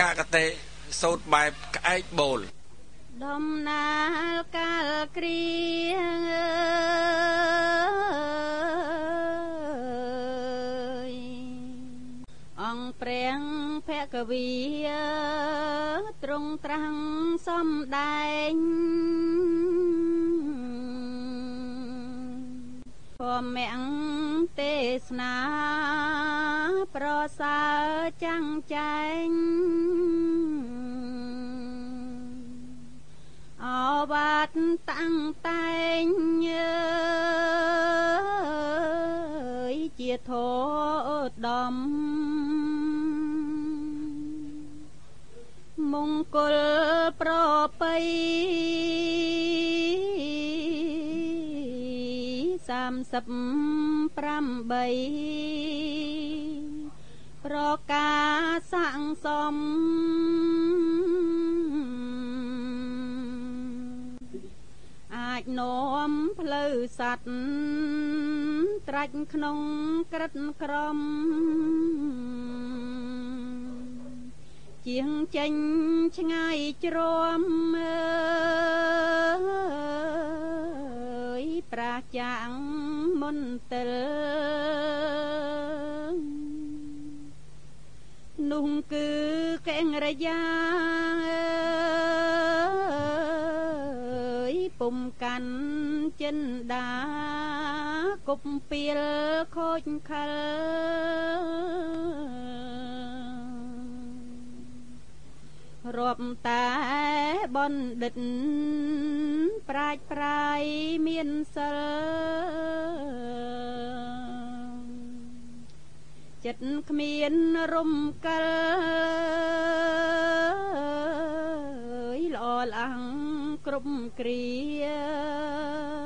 កាកតេសោតបែបក្អែកបូលដំណាលកាលគ្រៀងអើយអង្គព្រះភគវីទ្រង់ត្រាំងសំដែងធម្មំទេសនាប្រសើរចាំងចែង វាទតាំងតែងអើយជាធោដំមង្គលប្របី38ប្រកាស័ងសំ អាចនាំផ្លូវសัตว์ត្រាច់ក្នុងក្រិតក្រមជាងចេញឆ្ងាយជ្រាំអើយប្រាចាងមន្ទិលនោះគឺកេងរយាអើយ ពុំកាន់ចិនដាគប់ពៀលខូចខលរាប់តែបណ្ឌិត ប្រាជ្ញប្រាយមានសិលចិត្តគ្មានរំកិលល្អល្អង គ្រប់គ្រា